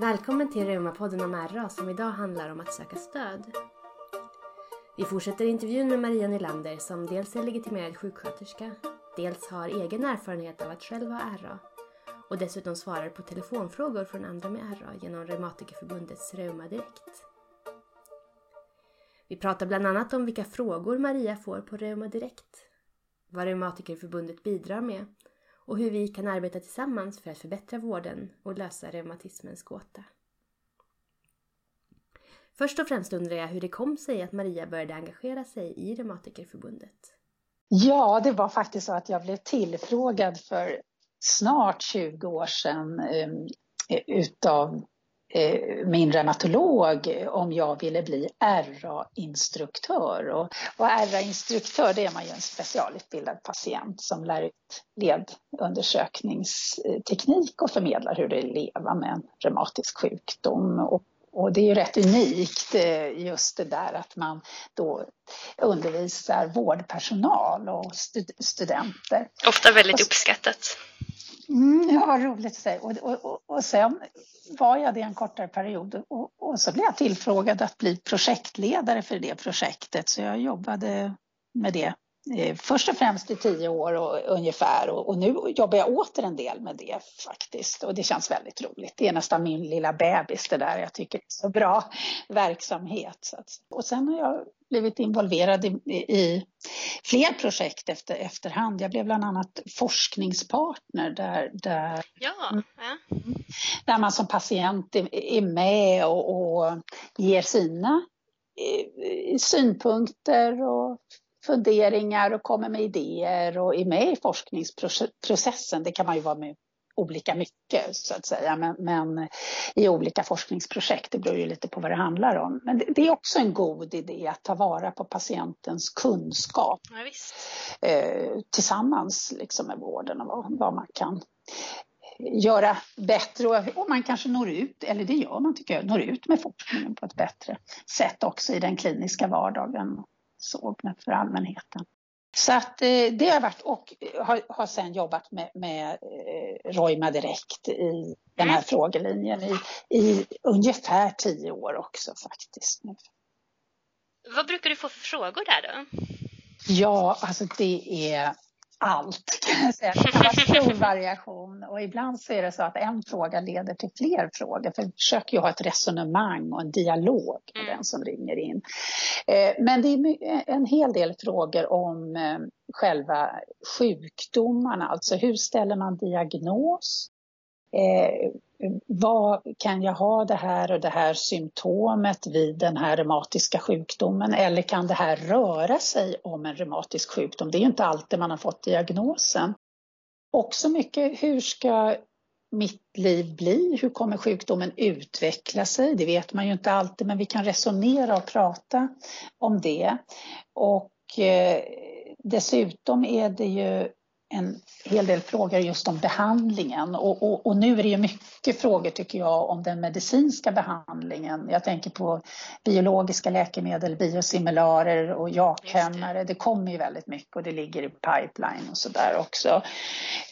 Välkommen till Reumapodden om RA som idag handlar om att söka stöd. Vi fortsätter intervjun med Maria Nylander som dels är legitimerad sjuksköterska, dels har egen erfarenhet av att själv ha RA och dessutom svarar på telefonfrågor från andra med RA genom Reumatikerförbundets Reuma Direkt. Vi pratar bland annat om vilka frågor Maria får på Reuma Direkt, vad Reumatikerförbundet bidrar med och hur vi kan arbeta tillsammans för att förbättra vården och lösa reumatismens gåta. Först och främst undrar jag hur det kom sig att Maria började engagera sig i Reumatikerförbundet. Ja, det var faktiskt så att jag blev tillfrågad för snart 20 år sedan um, utav min reumatolog om jag ville bli RA-instruktör. Och, och RA-instruktör det är man ju en specialutbildad patient som lär ut ledundersökningsteknik och förmedlar hur det är att leva med en reumatisk sjukdom. Och, och det är ju rätt unikt eh, just det där att man då undervisar vårdpersonal och stud studenter. Ofta väldigt uppskattat. Mm, ja, roligt att säga. Och, och, och sen var jag det en kortare period och, och så blev jag tillfrågad att bli projektledare för det projektet. Så jag jobbade med det först och främst i tio år och, ungefär och, och, nu jobbar jag åter en del med det faktiskt och det känns väldigt roligt. Det är nästan min lilla bebis det där. Jag tycker det är så bra verksamhet. Och sen har jag blivit involverad i, i fler projekt efter, efterhand. Jag blev bland annat forskningspartner där, där, ja, ja. där man som patient är, är med och, och ger sina eh, synpunkter och funderingar och kommer med idéer och är med i forskningsprocessen. Det kan man ju vara med olika mycket så att säga, men, men, i olika forskningsprojekt. Det beror ju lite på vad det handlar om. Men det, det är också en god idé att ta vara på patientens kunskap ja, eh, tillsammans liksom med vården och vad, vad man kan göra bättre och, och, man kanske når ut, eller det gör man tycker jag, når ut med forskningen på ett bättre sätt också i den kliniska vardagen så för allmänheten. Så att eh, det har varit och har, har sen jobbat med, med eh, Roima Direkt i den här mm. frågelinjen i, i ungefär tio år också faktiskt. Nu. Vad brukar du få för frågor där då? Ja, alltså det är allt kan jag säga. Det kan vara stor variation och ibland så är det så att en fråga leder till fler frågor. För vi försöker ju ha ett resonemang och en dialog med mm. den som ringer in. Eh, men det är en hel del frågor om eh, själva sjukdomarna, alltså hur ställer man diagnos? Eh, vad kan jag ha det här och det här symptomet vid den här reumatiska sjukdomen eller kan det här röra sig om en reumatisk sjukdom? Det är ju inte alltid man har fått diagnosen. Också mycket, hur ska mitt liv bli? Hur kommer sjukdomen utveckla sig? Det vet man ju inte alltid, men vi kan resonera och prata om det. Och eh, dessutom är det ju en hel del frågor just om behandlingen och, och, och, nu är det ju mycket frågor tycker jag om den medicinska behandlingen. Jag tänker på biologiska läkemedel, biosimilarer och jakhämmare. Det kommer ju väldigt mycket och det ligger i pipeline och sådär också.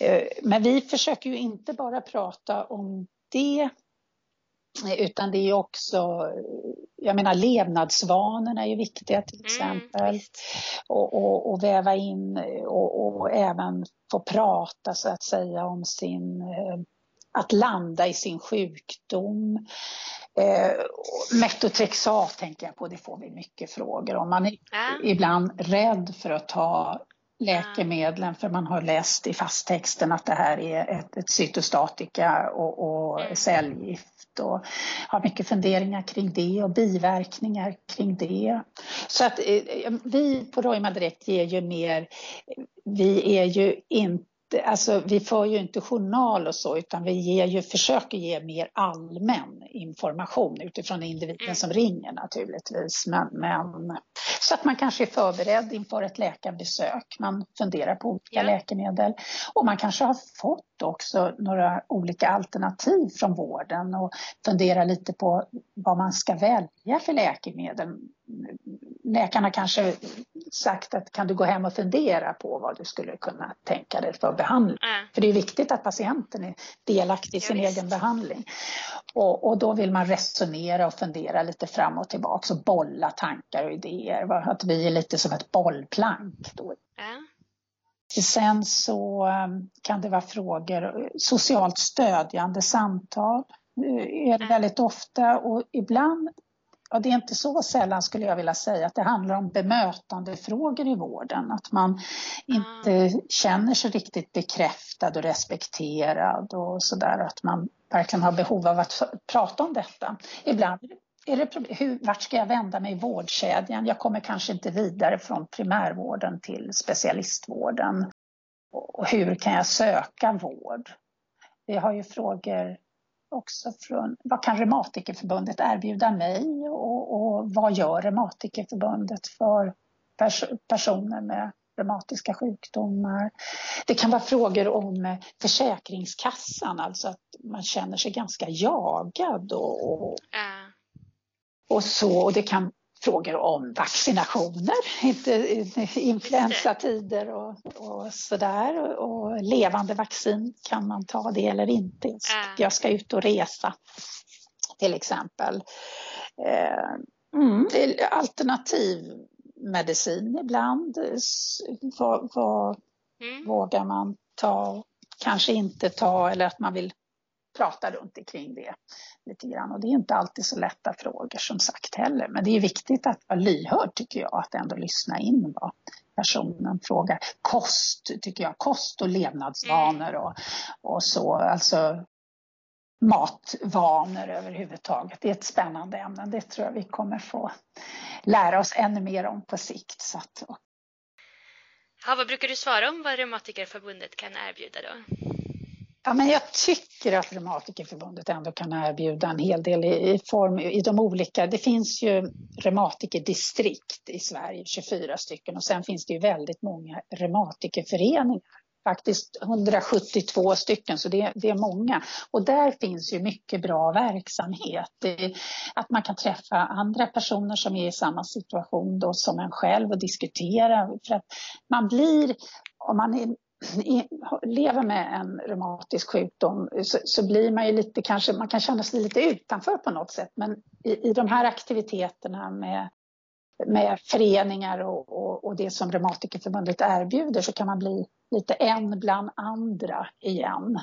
Eh, men vi försöker ju inte bara prata om det utan det är också, jag menar levnadsvanorna är ju viktiga till mm, exempel. Mm, och, och, och, väva in och, och, även få prata så att säga om sin, eh, att landa i sin sjukdom. Eh, metotrexat tänker jag på, det får vi mycket frågor om. Man är mm. ibland rädd för att ta läkemedlen för man har läst i fasttexten att det här är ett, ett cytostatika och, och mm. cellgift och har mycket funderingar kring det och biverkningar kring det. Så att eh, vi på Roima Direkt ger ju mer, vi är ju inte Alltså, vi för ju inte journal och så utan vi ger ju, försöker ge mer allmän information utifrån individen mm. som ringer naturligtvis. Men, men, så att man kanske är förberedd inför ett läkarbesök. Man funderar på olika ja. läkemedel och man kanske har fått också några olika alternativ från vården och funderar lite på vad man ska välja för läkemedel. Läkarna kanske sagt att kan du gå hem och fundera på vad du skulle kunna tänka dig för behandling. Mm. För det är viktigt att patienten är delaktig i sin Ja, egen behandling. Och, och, då vill man resonera och fundera lite fram och tillbaka och bolla tankar och idéer. Att vi är lite som ett bollplank. Då. Ja. Sen så um, kan det vara frågor, socialt stödjande samtal eh, är det väldigt ofta och ibland, ja det är inte så sällan skulle jag vilja säga att det handlar om bemötandefrågor i vården. Att man inte känner sig riktigt bekräftad och respekterad och sådär. Att man verkligen har behov av att prata om detta. Ibland är det problem, hur, vart ska jag vända mig i vårdkedjan? Jag kommer kanske inte vidare från primärvården till specialistvården. Och hur kan jag söka vård? Vi har ju frågor också från vad kan Reumatikerförbundet erbjuda mig och, och vad gör Reumatikerförbundet för pers personer med reumatiska sjukdomar. Det kan vara frågor om Försäkringskassan, alltså att man känner sig ganska jagad och, och och så. Och det kan frågor om vaccinationer, inte influensatider och, och sådär. Och levande vaccin, kan man ta det eller inte? Ja. Jag ska ut och resa till exempel. Eh, mm, alternativmedicin ibland. Vad, vad Mm. vågar man ta, kanske inte ta eller att man vill prata runt omkring det lite grann. Och det är inte alltid så lätta frågor som sagt heller. Men det är viktigt att vara lyhörd tycker jag, att ändå lyssna in vad personen frågar. Kost tycker jag, kost och levnadsvanor och, och så. Alltså matvanor överhuvudtaget. Det är ett spännande ämne. Det tror jag vi kommer få lära oss ännu mer om på sikt. Så att, Ja, vad brukar du svara om vad Reumatikerförbundet kan erbjuda då? Ja, men jag tycker att Reumatikerförbundet ändå kan erbjuda en hel del i, i form i de olika. Det finns ju reumatikerdistrikt i Sverige, 24 stycken och sen finns det ju väldigt många reumatikerföreningar. Faktiskt 172 stycken, så det, det är många. Och där finns ju mycket bra verksamhet. Det, att man kan träffa andra personer som är i samma situation då som en själv och diskutera. För att man blir, om man är lever med en reumatisk sjukdom så, så blir man ju lite kanske, man kan känna sig lite utanför på något sätt. Men i, i de här aktiviteterna med, med föreningar och, och, och det som Reumatikerförbundet erbjuder så kan man bli lite en bland andra igen.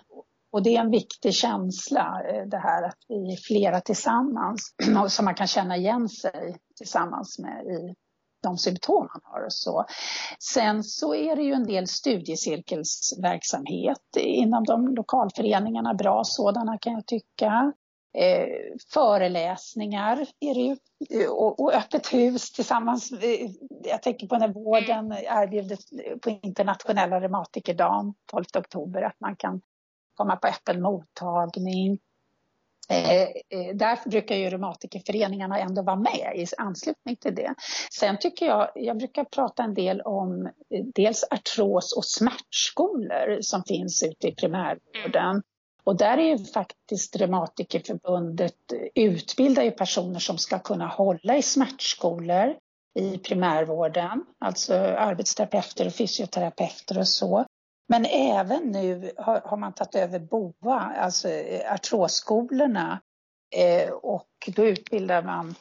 Och det är en viktig känsla eh, det här att vi är flera tillsammans och som man kan känna igen sig tillsammans med i de symptom man har och så. Sen så är det ju en del studiecirkelsverksamhet inom de lokalföreningarna, bra sådana kan jag tycka. Eh, föreläsningar är det ju och, och öppet hus tillsammans. eh, Jag tänker på när vården erbjuder på internationella reumatikerdagen 12 oktober att man kan komma på öppen mottagning. Eh, eh, därför brukar ju reumatikerföreningarna ändå vara med i anslutning till det. Sen tycker jag, jag brukar prata en del om eh, dels artros och smärtskolor som finns ute i primärvården. Och där är ju faktiskt Reumatikerförbundet eh, utbildar ju personer som ska kunna hålla i smärtskolor i primärvården, alltså arbetsterapeuter och fysioterapeuter och så. Men även nu har, har man tagit över BOA, alltså eh, artrosskolorna eh, och då utbildar man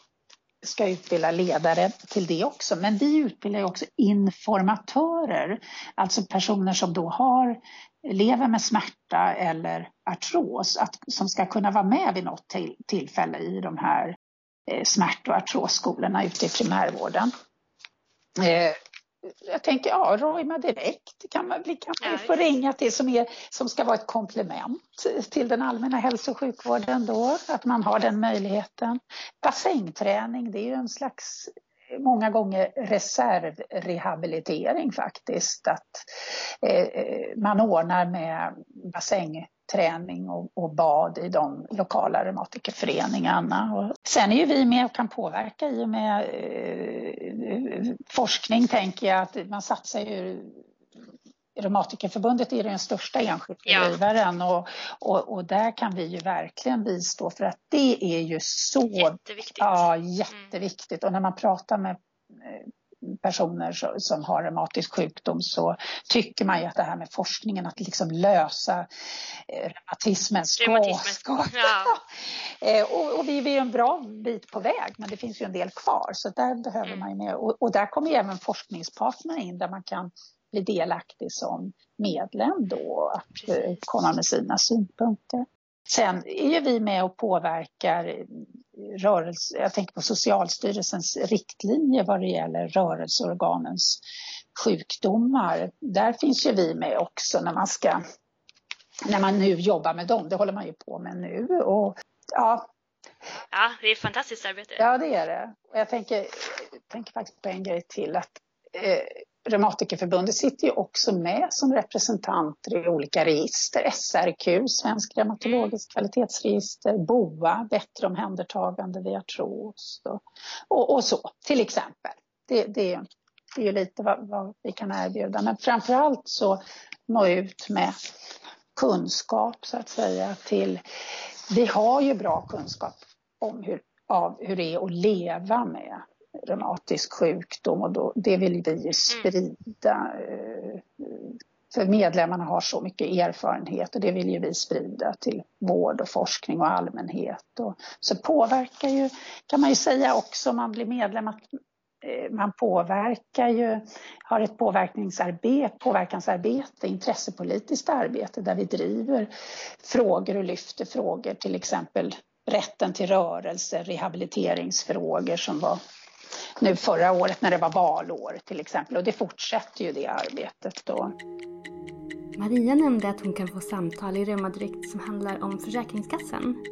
ska utbilda ledare till det också. Men vi utbildar ju också informatörer, alltså personer som då har, lever med smärta eller artros, att, som ska kunna vara med vid något till, tillfälle i de här eh, smärt och artrosskolorna ute i primärvården. Eh, jag tänker, ja, Roima Direkt kan man, kan man få ringa till som, är, som ska vara ett komplement till den allmänna hälso och sjukvården då, att man har den möjligheten. Bassängträning, det är ju en slags många gånger reservrehabilitering faktiskt. Att eh, eh, man ordnar med bassängträning och, och bad i de lokala reumatikerföreningarna. Och sen är ju vi med och kan påverka i och med eh, forskning tänker jag att man satsar ju Reumatikerförbundet är den största enskilda Ja. givaren och, och, och där kan vi ju verkligen bistå för att det är ju så Jätteviktigt. Ja, jätteviktigt. Och när man pratar med eh, personer som har reumatisk sjukdom så tycker man ju att det här med forskningen, att liksom lösa reumatismen ska... ska ja. och, och vi är en bra bit på väg men det finns ju en del kvar så där behöver mm. man ju med. Och, och där kommer ju även forskningspartner in där man kan bli delaktig som medlem då att Precis. komma med sina synpunkter. Sen är ju vi med och påverkar rörelse, jag tänker på Socialstyrelsens riktlinjer vad det gäller rörelseorganens sjukdomar. Där finns ju vi med också när man ska när man nu jobbar med dem. Det håller man ju på med nu. Och, ja. ja, det är ett fantastiskt arbete. Ja, det är det. Och jag tänker, jag tänker faktiskt på en grej till. att eh, Reumatikerförbundet sitter ju också med som representanter i olika register. SRQ, Svensk reumatologisk kvalitetsregister, BOA, Bättre omhändertagande vid artros och, och, och, så, till exempel. Det, det, det är ju lite vad, vad, vi kan erbjuda, men framför allt så nå ut med kunskap så att säga till... Vi har ju bra kunskap om hur, av hur det är att leva med reumatisk sjukdom och då, det vill vi mm. sprida. Mm. För medlemmarna har så mycket erfarenhet och det vill ju vi sprida till vård och forskning och allmänhet. Och så påverkar ju, kan man ju säga också om man blir medlem, att eh, man påverkar ju, har ett påverkningsarbete, påverkansarbete, intressepolitiskt arbete där vi driver frågor och lyfter frågor, till exempel rätten till rörelse, rehabiliteringsfrågor som var nu förra året när det var valår till exempel. Och det fortsätter ju det arbetet då. Maria nämnde att hon kan få samtal i Reumadirekt som handlar om Försäkringskassan.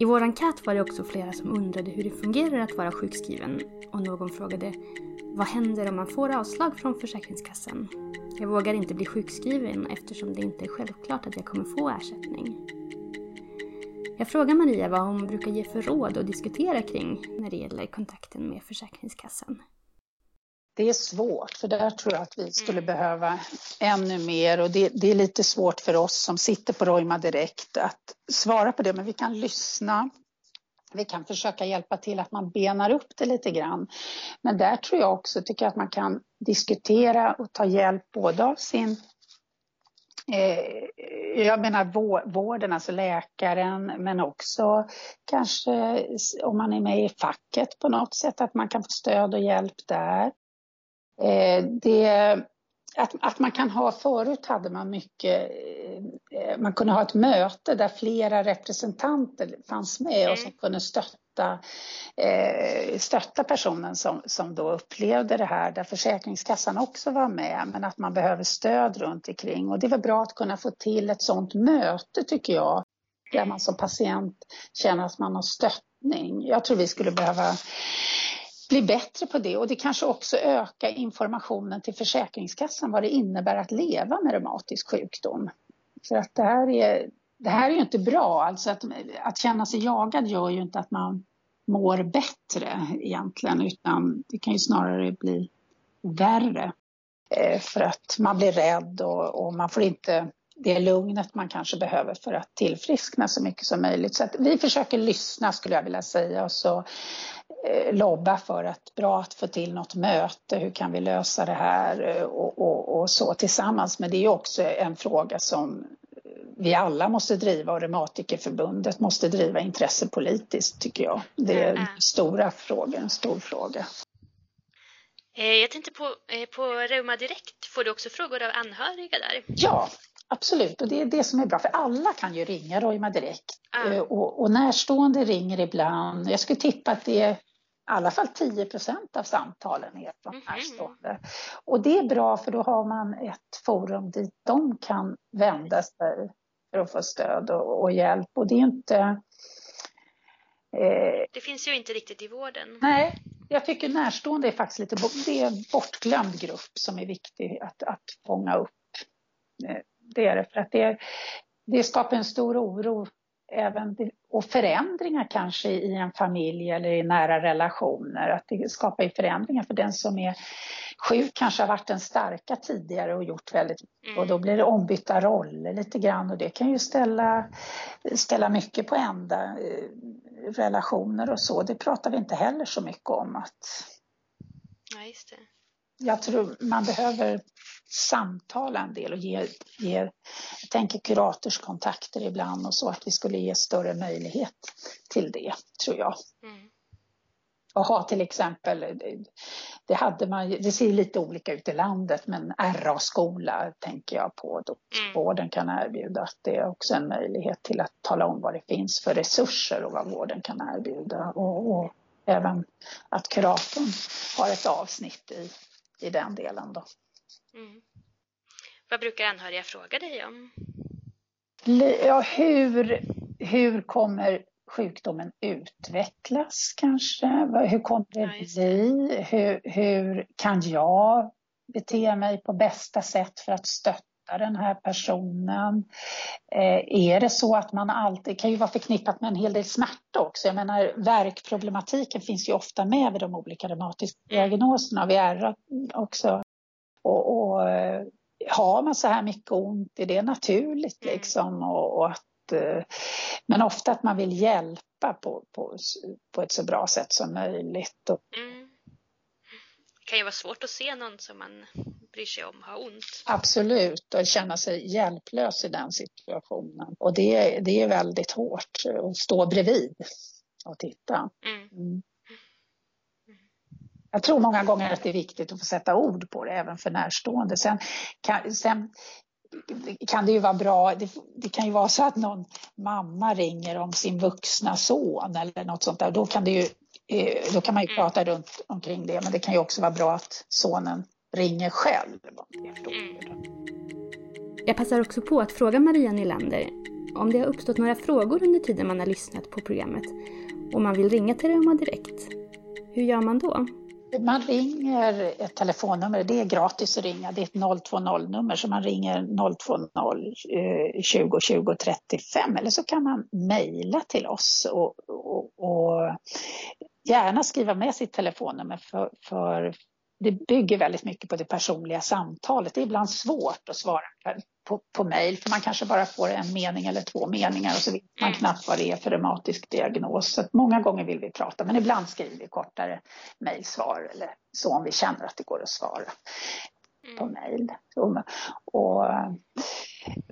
I vår enkät var det också flera som undrade hur det fungerar att vara sjukskriven och någon frågade vad händer om man får avslag från Försäkringskassan? Jag vågar inte bli sjukskriven eftersom det inte är självklart att jag kommer få ersättning. Jag frågar Maria vad hon brukar ge för råd och diskutera kring när det gäller kontakten med Försäkringskassan. Det är svårt, för där tror jag att vi skulle mm. behöva ännu mer och det, det, är lite svårt för oss som sitter på Roima Direkt att svara på det, men vi kan lyssna. Vi kan försöka hjälpa till att man benar upp det lite grann. Men där tror jag också, tycker att man kan diskutera och ta hjälp både av sin Eh, jag menar vården, alltså läkaren, men också kanske om man är med i facket på något sätt, att man kan få stöd och hjälp där. Eh, det, att, att man kan ha, förut hade man mycket, eh, man kunde ha ett möte där flera representanter fanns med och som mm. kunde stötta stötta, eh, stötta personen som, som då upplevde det här, där Försäkringskassan också var med, men att man behöver stöd runt omkring. Och det var bra att kunna få till ett sånt möte tycker jag, där man som patient känner att man har stöttning. Jag tror vi skulle behöva bli bättre på det och det kanske också öka informationen till Försäkringskassan vad det innebär att leva med reumatisk sjukdom. För att det här är det här är ju inte bra. Alltså att, att känna sig jagad gör ju inte att man mår bättre egentligen utan det kan ju snarare bli värre. Eh, för att man blir rädd och, och man får inte det lugnet man kanske behöver för att tillfriskna så mycket som möjligt. Så att vi försöker lyssna skulle jag vilja säga och så eh, lobba för att bra att få till något möte, hur kan vi lösa det här eh, och, och, och så tillsammans. Men det är också en fråga som vi alla måste driva och Reumatikerförbundet måste driva intressepolitiskt tycker jag. Det är mm. stora frågor, en stor fråga. Eh, jag tänkte på, eh, på Reuma Direkt, får du också frågor av anhöriga där? Ja, absolut. Och det är det som är bra, för alla kan ju ringa Reuma Direkt. Mm. Och, och närstående ringer ibland. Jag skulle tippa att det är i alla fall 10 procent av samtalen är från mm -hmm. närstående. Och det är bra för då har man ett forum dit de kan vända sig för att få stöd och, och hjälp. Och det är inte... Eh, det finns ju inte riktigt i vården. Nej, jag tycker närstående är faktiskt lite det är en bortglömd grupp som är viktig att, att fånga upp. Eh, det är det, för att det, det skapar en stor oro även, och förändringar kanske i en familj eller i nära relationer. Att det skapar förändringar för den som är sjuk kanske har varit den starka tidigare och gjort väldigt mycket. Och då blir det ombytta roller lite grann och det kan ju ställa, ställa mycket på ända. Eh, relationer och så, det pratar vi inte heller så mycket om. att Ja, just det. Jag tror man behöver samtala en del och ge, ge jag tänker kuratorskontakter ibland och så att vi skulle ge större möjlighet till det, tror jag. Mm. Och ha till exempel, det, hade man, det ser lite olika ut i landet, men RA-skola tänker jag på då mm. vården kan erbjuda. Att det är också en möjlighet till att tala om vad det finns för resurser och vad vården kan erbjuda. Och, och även att kuratorn har ett avsnitt i, i den delen då. Mm. Vad brukar anhöriga fråga dig om? Ja, hur, hur kommer sjukdomen utvecklas kanske? Hur kommer det bli? Hur, hur kan jag bete mig på bästa sätt för att stötta den här personen? Eh, är det så att man alltid, kan ju vara förknippat med en hel del smärta också. Jag menar värkproblematiken finns ju ofta med vid de olika reumatiska mm. diagnoserna. Vi är också. Och, och eh, har man så här mycket ont, är det naturligt mm. liksom? Och, och att Eh, men ofta att man vill hjälpa på, på, på ett så bra sätt som möjligt. Mm. Det kan ju vara svårt att se någon som man bryr sig om har ont. Absolut, och känna sig hjälplös i den situationen. Och det, det är väldigt hårt att stå bredvid och titta. Mm. Mm. Jag tror många gånger att det är viktigt att få sätta ord på det även för närstående. Sen, kan, sen kan det ju vara bra, det, det, kan ju vara så att någon mamma ringer om sin vuxna son eller något sånt där. Då kan, det ju, eh, då kan man ju mm. prata runt omkring det, men det kan ju också vara bra att sonen ringer själv. Mm. Jag passar också på att fråga Maria Nylander om det har uppstått några frågor under tiden man har lyssnat på programmet och man vill ringa till Reuma direkt. Hur gör man då? Man ringer ett telefonnummer, det är gratis att ringa, det är ett 020-nummer så man ringer 020 20 20 35 eller så kan man mejla till oss och, och, och, gärna skriva med sitt telefonnummer för, för det bygger väldigt mycket på det personliga samtalet. Det är ibland svårt att svara på, på mejl för man kanske bara får en mening eller två meningar och så vet man mm. knappt vad det är för reumatisk diagnos. Så många gånger vill vi prata men ibland skriver vi kortare mejlsvar eller så om vi känner att det går att svara på mm. mejl. Och,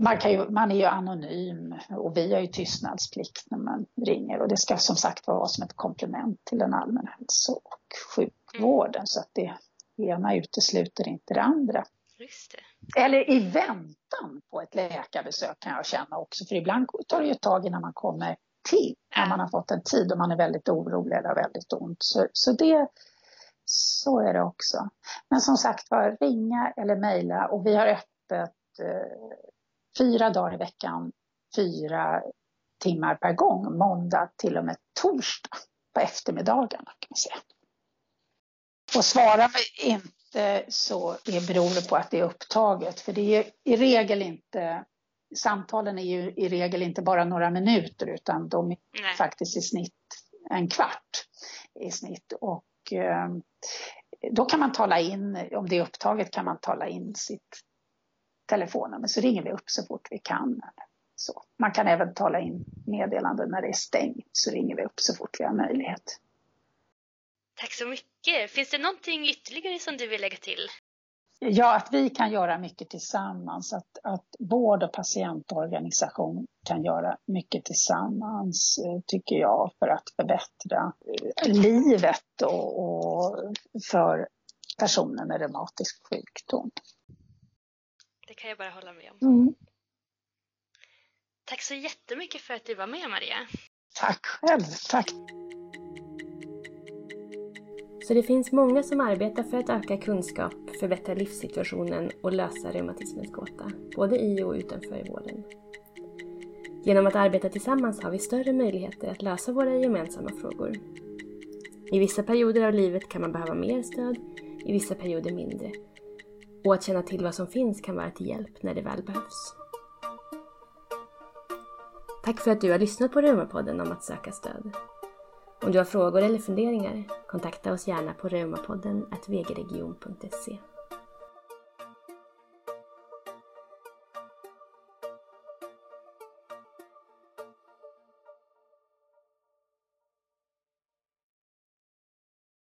man, kan ju, man är ju anonym och vi har ju tystnadsplikt när man ringer och det ska som sagt vara som ett komplement till den allmänna hälso och sjukvården mm. så att det ena utesluter inte det andra. Det. Eller i väntan på ett läkarbesök kan jag känna också, för ibland tar det ju ett tag innan man kommer till, när man har fått en tid och man är väldigt orolig eller har väldigt ont. Så, så det, så är det också. Men som sagt var, ringa eller mejla och vi har öppet eh, fyra dagar i veckan, fyra timmar per gång, måndag till och med torsdag på eftermiddagarna kan man säga. Och svarar vi inte så beror det på att det är upptaget. För det är i regel inte, samtalen är ju i regel inte bara några minuter utan de är Nej. faktiskt i snitt en kvart i snitt. Och eh, då kan man tala in, om det är upptaget kan man tala in sitt telefonnummer så ringer vi upp så fort vi kan. Så. Man kan även tala in meddelanden när det är stängt så ringer vi upp så fort vi har möjlighet. Tack så mycket. Finns det någonting ytterligare som du vill lägga till? Ja, att vi kan göra mycket tillsammans. Att, att vård och patientorganisation kan göra mycket tillsammans, eh, tycker jag, för att förbättra eh, livet och, och för personer med reumatisk sjukdom. Det kan jag bara hålla med om. Mm. Tack så jättemycket för att du var med, Maria. Tack själv. Tack. Så det finns många som arbetar för att öka kunskap, förbättra livssituationen och lösa reumatismens gåta, både i och utanför vården. Genom att arbeta tillsammans har vi större möjligheter att lösa våra gemensamma frågor. I vissa perioder av livet kan man behöva mer stöd, i vissa perioder mindre. Och att känna till vad som finns kan vara till hjälp när det väl behövs. Tack för att du har lyssnat på Reumapodden om att söka stöd. Om du har frågor eller funderingar, kontakta oss gärna på reumapodden vgregion.se.